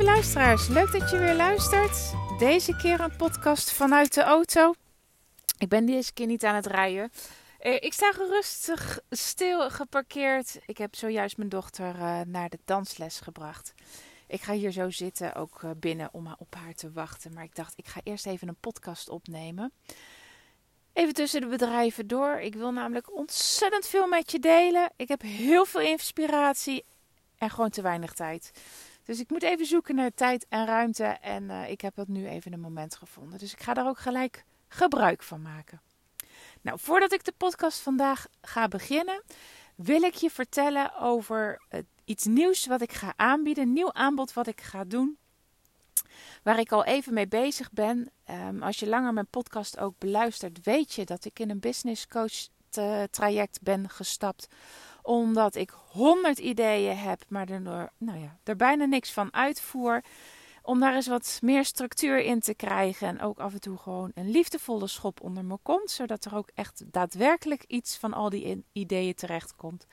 lieve luisteraars, leuk dat je weer luistert. Deze keer een podcast vanuit de auto. Ik ben deze keer niet aan het rijden. Eh, ik sta gerustig stil geparkeerd. Ik heb zojuist mijn dochter uh, naar de dansles gebracht. Ik ga hier zo zitten, ook uh, binnen, om op haar te wachten. Maar ik dacht, ik ga eerst even een podcast opnemen. Even tussen de bedrijven door. Ik wil namelijk ontzettend veel met je delen. Ik heb heel veel inspiratie en gewoon te weinig tijd. Dus ik moet even zoeken naar tijd en ruimte. En uh, ik heb dat nu even een moment gevonden. Dus ik ga daar ook gelijk gebruik van maken. Nou, voordat ik de podcast vandaag ga beginnen, wil ik je vertellen over uh, iets nieuws wat ik ga aanbieden. Een nieuw aanbod wat ik ga doen. Waar ik al even mee bezig ben. Um, als je langer mijn podcast ook beluistert, weet je dat ik in een business coach traject ben gestapt omdat ik honderd ideeën heb, maar er, nou ja, er bijna niks van uitvoer. Om daar eens wat meer structuur in te krijgen. En ook af en toe gewoon een liefdevolle schop onder me komt. Zodat er ook echt daadwerkelijk iets van al die ideeën terecht komt.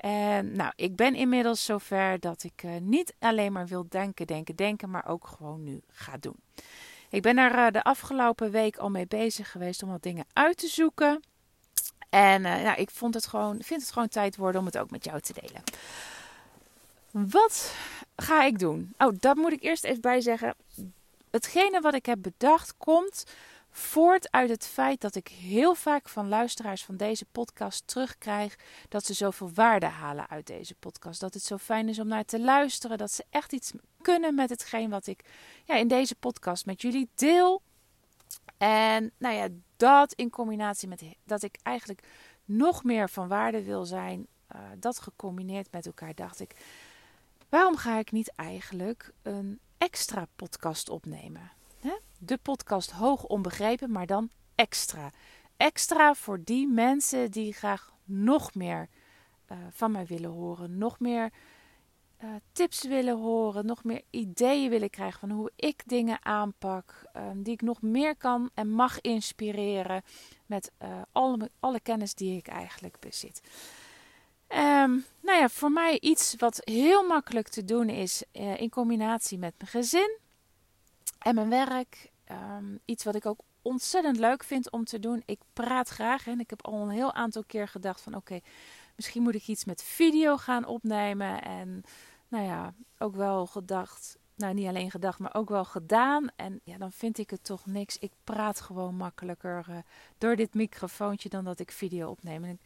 En nou, ik ben inmiddels zover dat ik uh, niet alleen maar wil denken, denken, denken, maar ook gewoon nu ga doen. Ik ben er uh, de afgelopen week al mee bezig geweest om wat dingen uit te zoeken. En uh, ik vond het gewoon, vind het gewoon tijd worden om het ook met jou te delen. Wat ga ik doen? Oh, dat moet ik eerst even bij zeggen. Hetgene wat ik heb bedacht komt voort uit het feit dat ik heel vaak van luisteraars van deze podcast terugkrijg dat ze zoveel waarde halen uit deze podcast. Dat het zo fijn is om naar te luisteren. Dat ze echt iets kunnen met hetgeen wat ik ja, in deze podcast met jullie deel. En nou ja, dat in combinatie met dat ik eigenlijk nog meer van waarde wil zijn, uh, dat gecombineerd met elkaar, dacht ik: waarom ga ik niet eigenlijk een extra podcast opnemen? Hè? De podcast hoog onbegrepen, maar dan extra. Extra voor die mensen die graag nog meer uh, van mij willen horen, nog meer uh, tips willen horen, nog meer ideeën willen krijgen van hoe ik dingen aanpak, um, die ik nog meer kan en mag inspireren met uh, alle, alle kennis die ik eigenlijk bezit. Um, nou ja, voor mij iets wat heel makkelijk te doen is uh, in combinatie met mijn gezin en mijn werk. Um, iets wat ik ook ontzettend leuk vind om te doen. Ik praat graag en ik heb al een heel aantal keer gedacht van oké, misschien moet ik iets met video gaan opnemen en nou ja, ook wel gedacht. Nou, niet alleen gedacht, maar ook wel gedaan. En ja, dan vind ik het toch niks. Ik praat gewoon makkelijker uh, door dit microfoontje dan dat ik video opneem. En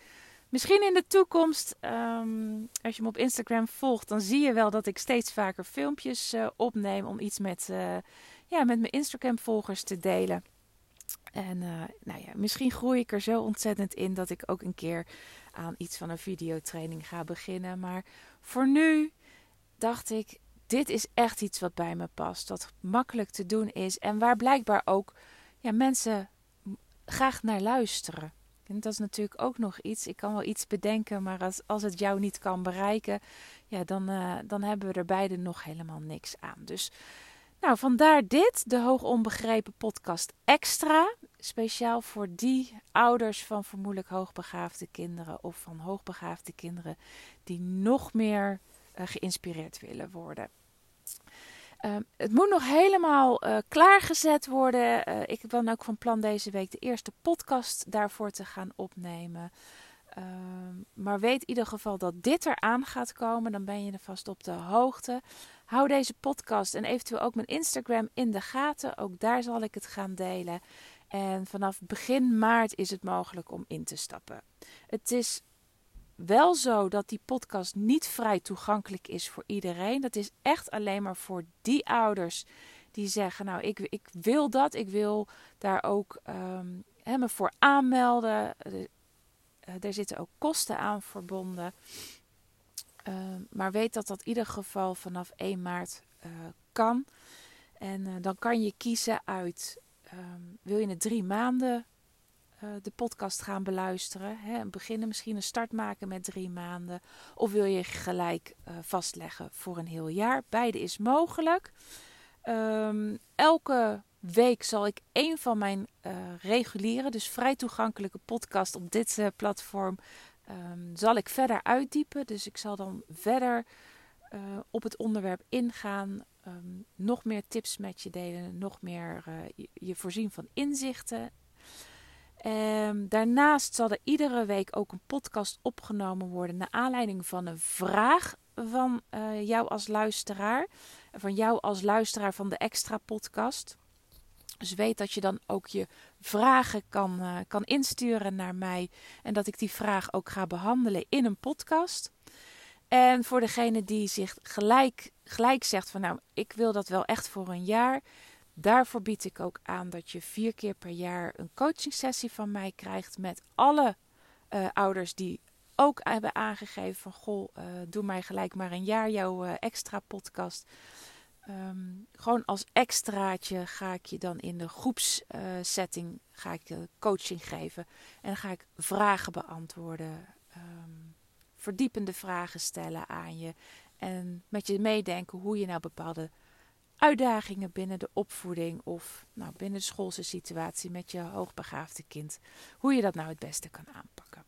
misschien in de toekomst, um, als je me op Instagram volgt, dan zie je wel dat ik steeds vaker filmpjes uh, opneem om iets met, uh, ja, met mijn Instagram-volgers te delen. En nou ja, misschien groei ik er zo ontzettend in dat ik ook een keer aan iets van een videotraining ga beginnen. Maar voor nu dacht ik, dit is echt iets wat bij me past. Dat makkelijk te doen is. En waar blijkbaar ook ja, mensen graag naar luisteren. En dat is natuurlijk ook nog iets. Ik kan wel iets bedenken, maar als, als het jou niet kan bereiken, ja, dan, uh, dan hebben we er beide nog helemaal niks aan. Dus nou, vandaar dit, de hoog onbegrepen podcast extra. Speciaal voor die ouders van vermoedelijk hoogbegaafde kinderen of van hoogbegaafde kinderen die nog meer geïnspireerd willen worden. Uh, het moet nog helemaal uh, klaargezet worden. Uh, ik ben ook van plan deze week de eerste podcast daarvoor te gaan opnemen. Ehm, maar weet in ieder geval dat dit eraan gaat komen. Dan ben je er vast op de hoogte. Hou deze podcast en eventueel ook mijn Instagram in de gaten. Ook daar zal ik het gaan delen. En vanaf begin maart is het mogelijk om in te stappen. Het is wel zo dat die podcast niet vrij toegankelijk is voor iedereen. Dat is echt alleen maar voor die ouders die zeggen: Nou, ik, ik wil dat. Ik wil daar ook um, me voor aanmelden. Er zitten ook kosten aan verbonden. Uh, maar weet dat dat in ieder geval vanaf 1 maart uh, kan. En uh, dan kan je kiezen uit: um, wil je het drie maanden uh, de podcast gaan beluisteren. Hè, beginnen misschien een start maken met drie maanden. Of wil je gelijk uh, vastleggen voor een heel jaar. Beide is mogelijk. Um, elke week zal ik een van mijn uh, reguliere, dus vrij toegankelijke podcast op dit platform, um, zal ik verder uitdiepen. Dus ik zal dan verder op het onderwerp ingaan ehm, nog meer tips met je delen, nog meer je, voorzien van inzichten. Um, daarnaast zal er iedere week ook een podcast opgenomen worden naar aanleiding van een vraag van uh, jou als luisteraar. Van jou als luisteraar van de extra podcast. Dus weet dat je dan ook je vragen kan, uh, kan insturen naar mij. En dat ik die vraag ook ga behandelen in een podcast. En voor degene die zich gelijk, gelijk zegt van nou, ik wil dat wel echt voor een jaar. Daarvoor bied ik ook aan dat je vier keer per jaar een coaching sessie van mij krijgt met alle uh, ouders die ook hebben aangegeven van goh, uh, doe mij gelijk maar een jaar jouw uh, extra podcast. Um, gewoon als extraatje ga ik je dan in de groepssetting ga ik coaching geven en dan ga ik vragen beantwoorden, um, verdiepende vragen stellen aan je en met je meedenken hoe je nou bepaalde uitdagingen binnen de opvoeding of nou, binnen de schoolse situatie met je hoogbegaafde kind, hoe je dat nou het beste kan aanpakken.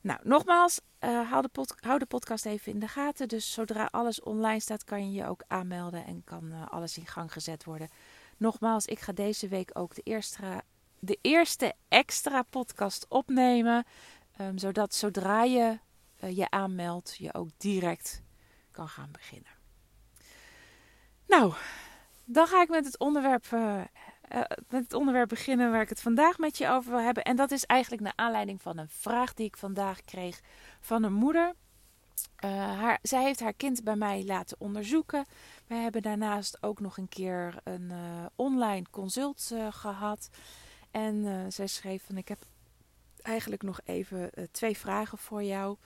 Nou, nogmaals, uh, hou, de hou, de podcast even in de gaten. Dus zodra alles online staat, kan je je ook aanmelden en kan uh, alles in gang gezet worden. Nogmaals, ik ga deze week ook de eerste, de eerste extra podcast opnemen. Um, zodat zodra je uh, je aanmeldt, je ook direct kan gaan beginnen. Nou, dan ga ik met het onderwerp uh, met het onderwerp beginnen waar ik het vandaag met je over wil hebben. En dat is eigenlijk naar aanleiding van een vraag die ik vandaag kreeg van een moeder. Uh, haar, zij heeft haar kind bij mij laten onderzoeken. We hebben daarnaast ook nog een keer een online consult gehad. En zij schreef van ik heb eigenlijk nog even twee vragen voor jou.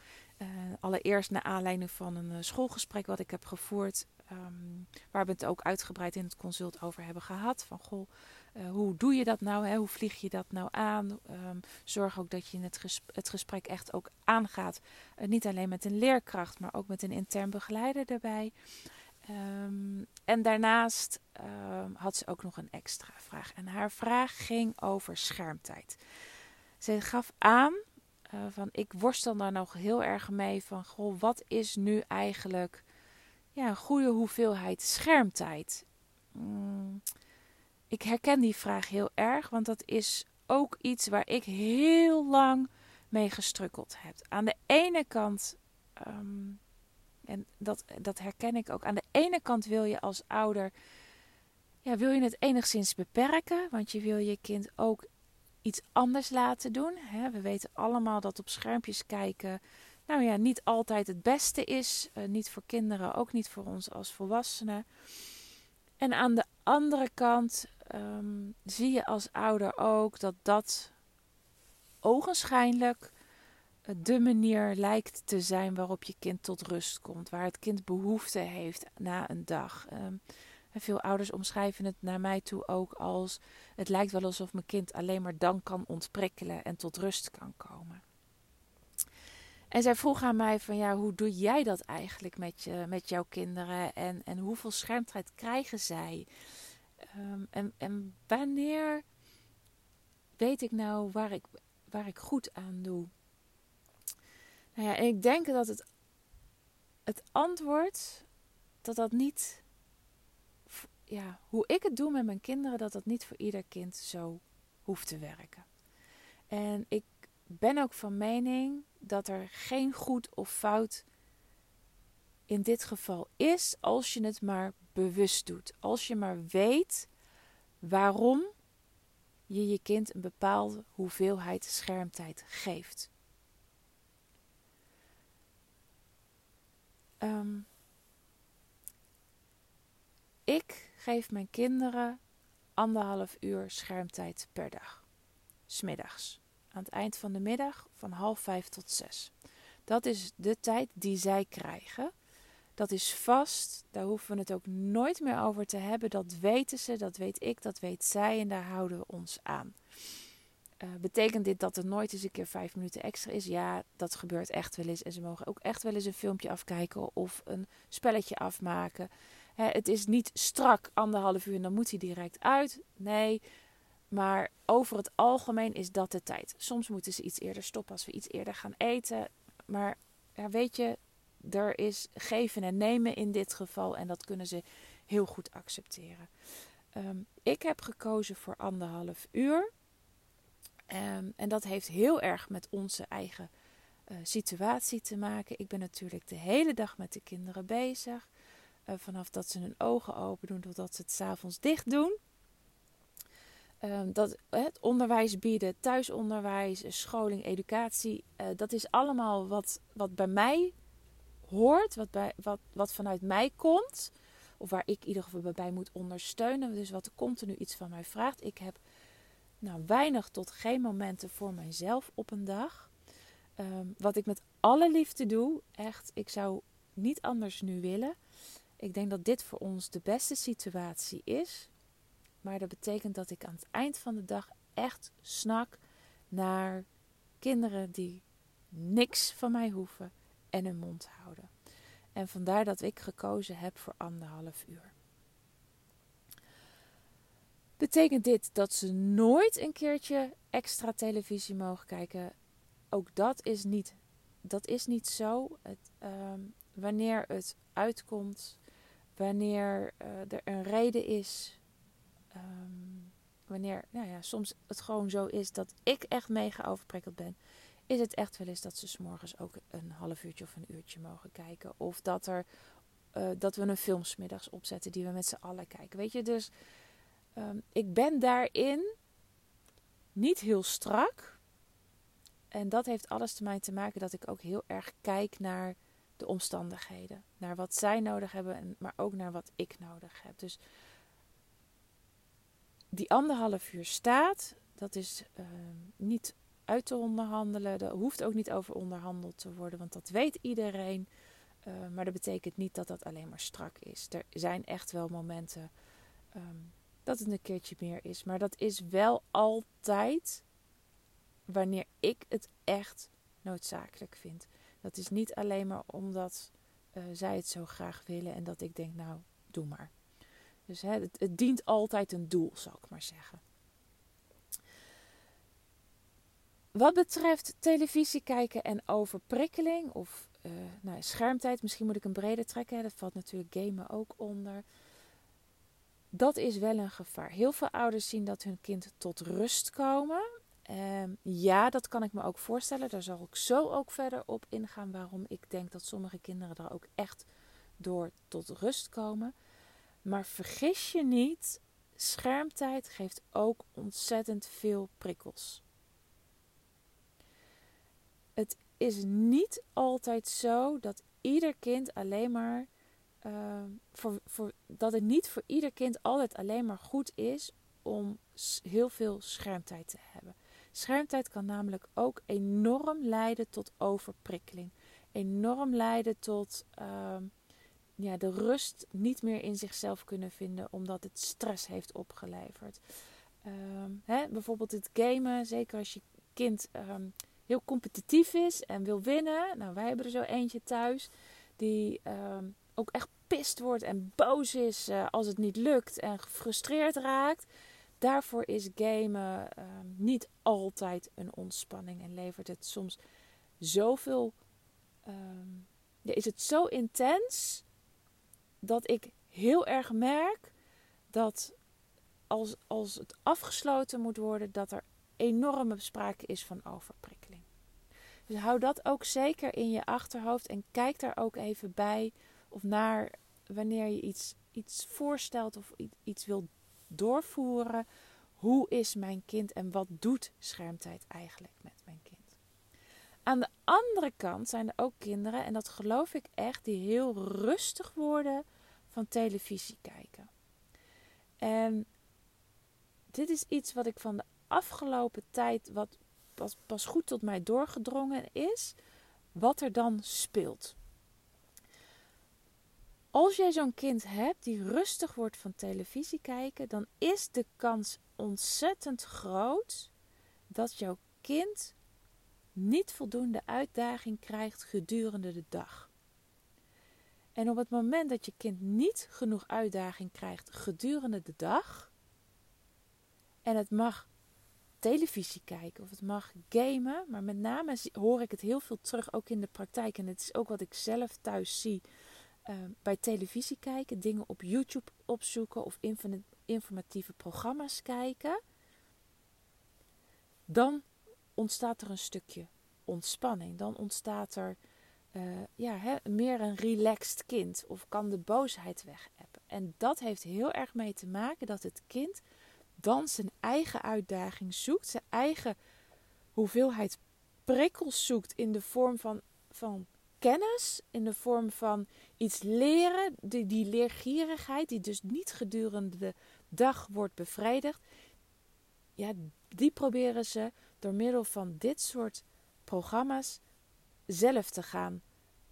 allereerst naar aanleiding van een schoolgesprek wat ik heb gevoerd Um, waar we het ook uitgebreid in het consult over hebben gehad. Van goh, uh, hoe doe je dat nou? Hè? Hoe vlieg je dat nou aan? Um, zorg ook dat je het, gesprek, het gesprek echt ook aangaat. Uh, niet alleen met een leerkracht, maar ook met een intern begeleider erbij. Um, en daarnaast had ze ook nog een extra vraag. En haar vraag ging over schermtijd. Ze gaf aan uh, van ik worstel daar nog heel erg mee van goh, wat is nu eigenlijk ja, een goede hoeveelheid schermtijd? Mm, ik herken die vraag heel erg, want dat is ook iets waar ik heel lang mee gestrukkeld heb. Aan de ene kant, um, en dat, dat herken ik ook, aan de ene kant wil je als ouder, ja, wil je het enigszins beperken, want je wil je kind ook iets anders laten doen. Hè? We weten allemaal dat op schermpjes kijken nou ja, niet altijd het beste is. Uh, niet voor kinderen, ook niet voor ons als volwassenen. En aan de andere kant um, zie je als ouder ook dat dat ogenschijnlijk de manier lijkt te zijn waarop je kind tot rust komt. Waar het kind behoefte heeft na een dag. Um, veel ouders omschrijven het naar mij toe ook als: het lijkt wel alsof mijn kind alleen maar dan kan ontprikkelen en tot rust kan komen. En zij vroeg aan mij van ja, hoe doe jij dat eigenlijk met, je, met jouw kinderen en, en hoeveel schermtijd krijgen zij? Um, en, en wanneer weet ik nou waar ik, waar ik goed aan doe? Nou ja, en ik denk dat het, het antwoord, dat dat niet, ja, hoe ik het doe met mijn kinderen, dat dat niet voor ieder kind zo hoeft te werken. En ik ben ook van mening dat er geen goed of fout in dit geval is als je het maar bewust doet. Als je maar weet waarom je je kind een bepaalde hoeveelheid schermtijd geeft. Um, ik geef mijn kinderen anderhalf uur schermtijd per dag, smiddags aan het eind van de middag van half vijf tot zes. Dat is de tijd die zij krijgen. Dat is vast, daar hoeven we het ook nooit meer over te hebben. Dat weten ze, dat weet ik, dat weet zij en daar houden we ons aan. Uh, betekent dit dat er nooit eens een keer vijf minuten extra is? Ja, dat gebeurt echt wel eens. En ze mogen ook echt wel eens een filmpje afkijken of een spelletje afmaken. Hè, het is niet strak anderhalf uur en dan moet hij direct uit. Nee, maar over het algemeen is dat de tijd. Soms moeten ze iets eerder stoppen als we iets eerder gaan eten. Maar ja, weet je, er is geven en nemen in dit geval en dat kunnen ze heel goed accepteren. Ehm, ik heb gekozen voor anderhalf uur. Um, en dat heeft heel erg met onze eigen uh, situatie te maken. Ik ben natuurlijk de hele dag met de kinderen bezig. Uh, vanaf dat ze hun ogen open doen totdat ze het s'avonds dicht doen. Um, dat, het onderwijs bieden, thuisonderwijs, scholing, educatie. Uh, dat is allemaal wat, wat bij mij hoort. Wat, bij, wat, wat vanuit mij komt. Of waar ik in ieder geval bij moet ondersteunen. Dus wat continu iets van mij vraagt. Ik heb nou, weinig tot geen momenten voor mijzelf op een dag. Um, wat ik met alle liefde doe, echt, ik zou niet anders nu willen. Ik denk dat dit voor ons de beste situatie is. Maar dat betekent dat ik aan het eind van de dag echt snak naar kinderen die niks van mij hoeven en hun mond houden. En vandaar dat ik gekozen heb voor anderhalf uur. Betekent dit dat ze nooit een keertje extra televisie mogen kijken? Ook dat is niet, dat is niet zo. Het, um, wanneer het uitkomt, wanneer uh, er een reden is, um, wanneer nou ja, soms het gewoon zo is dat ik echt mega overprikkeld ben, is het echt wel eens dat ze s'morgens ook een half uurtje of een uurtje mogen kijken. Of dat, er, uh, dat we een filmsmiddags opzetten die we met z'n allen kijken. Weet je, dus um, ik ben daarin niet heel strak. En dat heeft alles ermee te maken dat ik ook heel erg kijk naar de omstandigheden. Naar wat zij nodig hebben, maar ook naar wat ik nodig heb. Dus die anderhalf uur staat, dat is uh, niet uit te onderhandelen. Er hoeft ook niet over onderhandeld te worden, want dat weet iedereen. Uh, maar dat betekent niet dat dat alleen maar strak is. Er zijn echt wel momenten um, dat het een keertje meer is. Maar dat is wel altijd wanneer ik het echt noodzakelijk vind. Dat is niet alleen maar omdat uh, zij het zo graag willen en dat ik denk, nou, doe maar. Dus hè, het, dient altijd een doel, zal ik maar zeggen. Wat betreft televisie kijken en overprikkeling of uh, nou, schermtijd, misschien moet ik een breder trekken. Dat valt natuurlijk gamen ook onder. Dat is wel een gevaar. Heel veel ouders zien dat hun kind tot rust komen. Um, ja, dat kan ik me ook voorstellen. Daar zal ik zo ook verder op ingaan waarom ik denk dat sommige kinderen er ook echt door tot rust komen. Maar vergis je niet, schermtijd geeft ook ontzettend veel prikkels. Het is niet altijd zo dat ieder kind alleen maar. Uh, voor, dat het niet voor ieder kind altijd alleen maar goed is om heel veel schermtijd te hebben. Schermtijd kan namelijk ook enorm leiden tot overprikkeling. Enorm leiden tot uh, ja, de rust niet meer in zichzelf kunnen vinden omdat het stress heeft opgeleverd. Uh, hè, bijvoorbeeld het gamen, zeker als je kind ehm, heel competitief is en wil winnen. Nou, wij hebben er zo eentje thuis die ehm, ook echt pist wordt en boos is uh, als het niet lukt en gefrustreerd raakt. Daarvoor is gamen niet altijd een ontspanning en levert het soms zoveel. Is het zo intens dat ik heel erg merk dat als, als het afgesloten moet worden, dat er enorme sprake is van overprikkeling. Dus hou dat ook zeker in je achterhoofd en kijk daar ook even bij of naar wanneer je iets, iets voorstelt of iets wil doorvoeren. Hoe is mijn kind en wat doet schermtijd eigenlijk met mijn kind? Aan de andere kant zijn er ook kinderen, en dat geloof ik echt, die heel rustig worden van televisie kijken. En dit is iets wat ik van de afgelopen tijd, wat pas, pas goed tot mij doorgedrongen is, wat er dan speelt. Als jij zo'n kind hebt die rustig wordt van televisie kijken, dan is de kans ontzettend groot dat jouw kind niet voldoende uitdaging krijgt gedurende de dag. En op het moment dat je kind niet genoeg uitdaging krijgt gedurende de dag, en het mag televisie kijken of het mag gamen. Maar met name hoor ik het heel veel terug, ook in de praktijk. En het is ook wat ik zelf thuis zie uh, bij televisie kijken. Dingen op YouTube opzoeken of informatieve programma's kijken. Dan ontstaat er een stukje ontspanning. Dan ontstaat er uh, ja, hè, meer een relaxed kind. Of kan de boosheid weg hebben. En dat heeft heel erg mee te maken dat het kind dan zijn eigen uitdaging zoekt. Zijn eigen hoeveelheid prikkels zoekt in de vorm van, van kennis. In de vorm van iets leren. Die, die leergierigheid die dus niet gedurende de dag wordt bevredigd. Ja, die proberen ze door middel van dit soort programma's zelf te gaan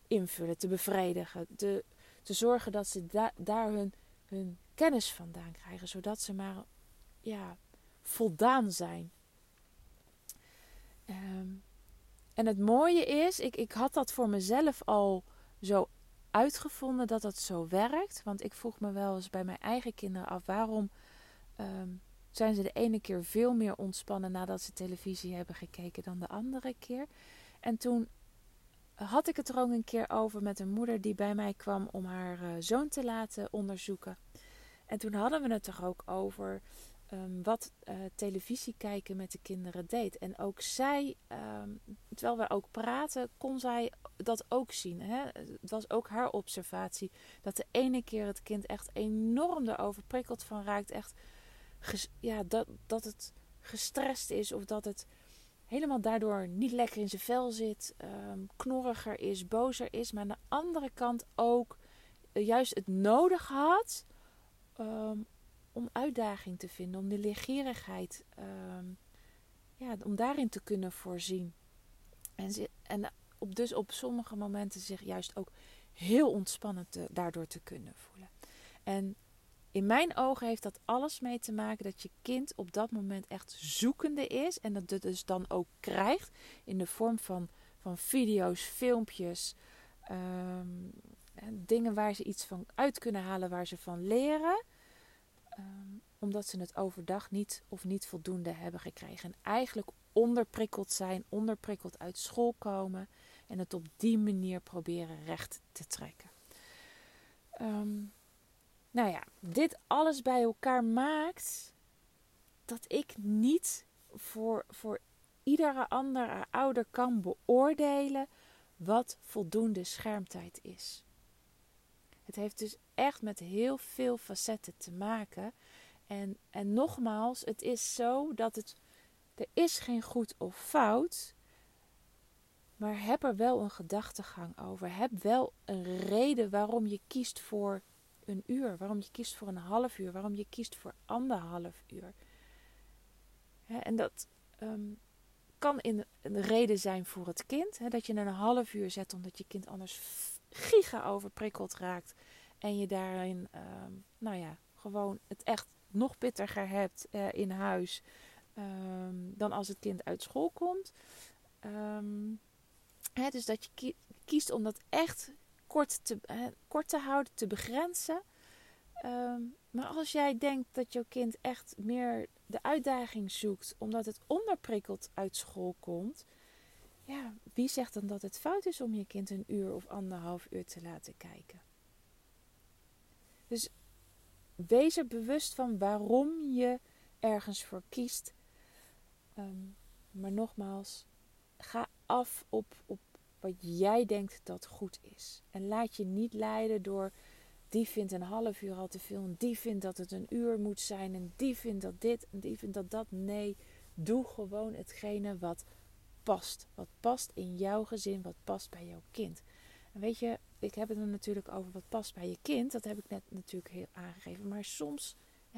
invullen, te bevredigen, te, te zorgen dat ze da daar hun, hun kennis vandaan krijgen, zodat ze maar ja, voldaan zijn. Ehm, en het mooie is, ik, ik had dat voor mezelf al zo uitgevonden dat dat zo werkt. Want ik vroeg me wel eens bij mijn eigen kinderen af waarom ehm, zijn ze de ene keer veel meer ontspannen nadat ze televisie hebben gekeken dan de andere keer. En toen had ik het er ook een keer over met een moeder die bij mij kwam om haar uh, zoon te laten onderzoeken. En toen hadden we het er ook over um, wat uh, televisie kijken met de kinderen deed. En ook zij, um, terwijl we ook praten, kon zij dat ook zien. Hè? Het was ook haar observatie dat de ene keer het kind echt enorm erover prikkeld van raakt. Echt, ja, dat, dat het gestrest is of dat het helemaal daardoor niet lekker in zijn vel zit, um, knorriger is, bozer is, maar aan de andere kant ook uh, juist het nodig had um, om uitdaging te vinden, om de leergierigheid, um, ja, om daarin te kunnen voorzien. En, en op, dus op sommige momenten zich juist ook heel ontspannen te, daardoor te kunnen voelen. En in mijn ogen heeft dat alles mee te maken dat je kind op dat moment echt zoekende is. En dat het dus dan ook krijgt in de vorm van, van video's, filmpjes. Um, dingen waar ze iets van uit kunnen halen, waar ze van leren. Um, omdat ze het overdag niet of niet voldoende hebben gekregen. En eigenlijk onderprikkeld zijn, onderprikkeld uit school komen. En het op die manier proberen recht te trekken. Um, nou ja, dit alles bij elkaar maakt dat ik niet voor, voor iedere andere ouder kan beoordelen wat voldoende schermtijd is. Het heeft dus echt met heel veel facetten te maken. En, en nogmaals, het is zo dat het. Er is geen goed of fout. Maar heb er wel een gedachtegang over. Heb wel een reden waarom je kiest voor een uur, waarom je kiest voor een half uur, waarom je kiest voor anderhalf uur. en dat ehm, kan in een reden zijn voor het kind, dat je een half uur zet omdat je kind anders giga overprikkeld raakt en je daarin, ehm, nou ja, gewoon het echt nog pittiger hebt uh, in huis ehm, dan als het kind uit school komt. dus dat je kiest om dat echt kort te, kort te houden, te begrenzen. Ehm, maar als jij denkt dat jouw kind echt meer de uitdaging zoekt omdat het onderprikkeld uit school komt, ja, wie zegt dan dat het fout is om je kind een uur of anderhalf uur te laten kijken? Dus wees er bewust van waarom je ergens voor kiest. Ehm, maar nogmaals, ga af op, op wat jij denkt dat goed is. En laat je niet leiden door die vindt een half uur al te veel en die vindt dat het een uur moet zijn en die vindt dat dit en die vindt dat dat. Nee, doe gewoon hetgene wat past. Wat past in jouw gezin, wat past bij jouw kind. En weet je, ik heb het er natuurlijk over wat past bij je kind. Dat heb ik net natuurlijk heel aangegeven. Maar soms,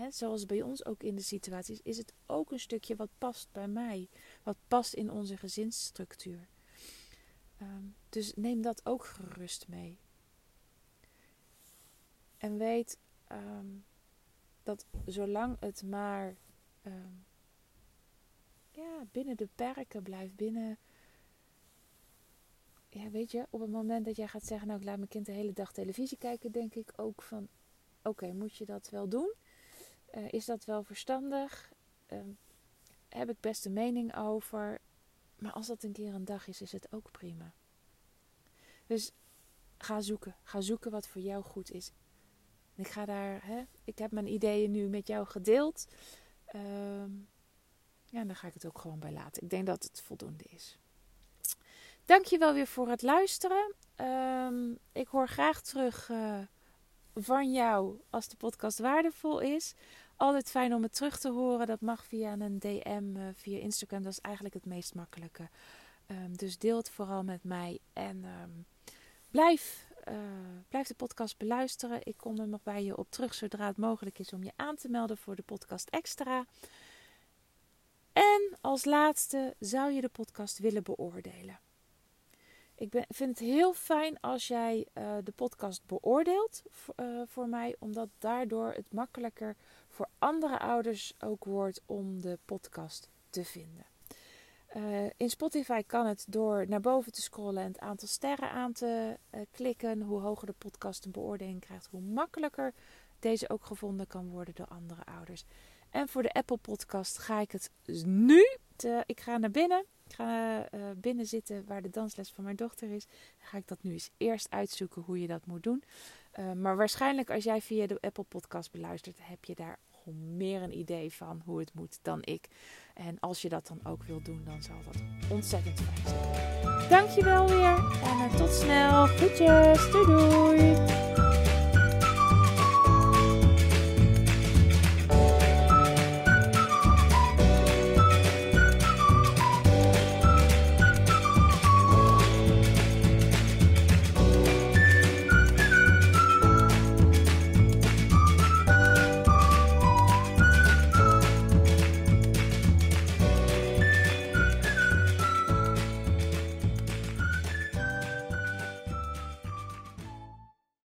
zoals bij ons ook in de situaties, is het ook een stukje wat past bij mij. Wat past in onze gezinsstructuur. Ehm, dus neem dat ook gerust mee. En weet ehm, dat zolang het maar ehm, ja, binnen de perken blijft, binnen. Ja, weet je, op het moment dat jij gaat zeggen, nou ik laat mijn kind de hele dag televisie kijken, denk ik ook van, oké, moet je dat wel doen? Uh, is dat wel verstandig? heb ik best een mening over. Maar als dat een keer een dag is, is het ook prima. Dus ga zoeken. Ga zoeken wat voor jou goed is. Ik ga daar, hè, ik heb mijn ideeën nu met jou gedeeld. Ehm, ja, en dan ga ik het ook gewoon bij laten. Ik denk dat het voldoende is. Dankjewel weer voor het luisteren. Ehm, ik hoor graag terug uh, van jou als de podcast waardevol is. Altijd fijn om het terug te horen. Dat mag via een DM, uh, via Instagram. Dat is eigenlijk het meest makkelijke. Um, dus deel het vooral met mij. En um, blijf, uh, blijf de podcast beluisteren. Ik kom er nog bij je op terug zodra het mogelijk is om je aan te melden voor de podcast extra. En als laatste zou je de podcast willen beoordelen. Ik vind het heel fijn als jij uh, de podcast beoordeelt uh, voor mij, omdat daardoor het makkelijker voor andere ouders ook wordt om de podcast te vinden. Uh, in Spotify kan het door naar boven te scrollen en het aantal sterren aan te klikken. Hoe hoger de podcast een beoordeling krijgt, hoe makkelijker deze ook gevonden kan worden door andere ouders. En voor de Apple Podcast ga ik het nu. Ik ga naar binnen. Ik ga uh, binnen zitten waar de dansles van mijn dochter is. Dan ga ik dat nu eens eerst uitzoeken hoe je dat moet doen. Uh, maar waarschijnlijk als jij via de Apple Podcast beluistert, heb je daar meer een idee van hoe het moet dan ik. En als je dat dan ook wil doen, dan zal dat ontzettend fijn zijn. Dankjewel weer en uh, tot snel. Groetjes. Doei doei.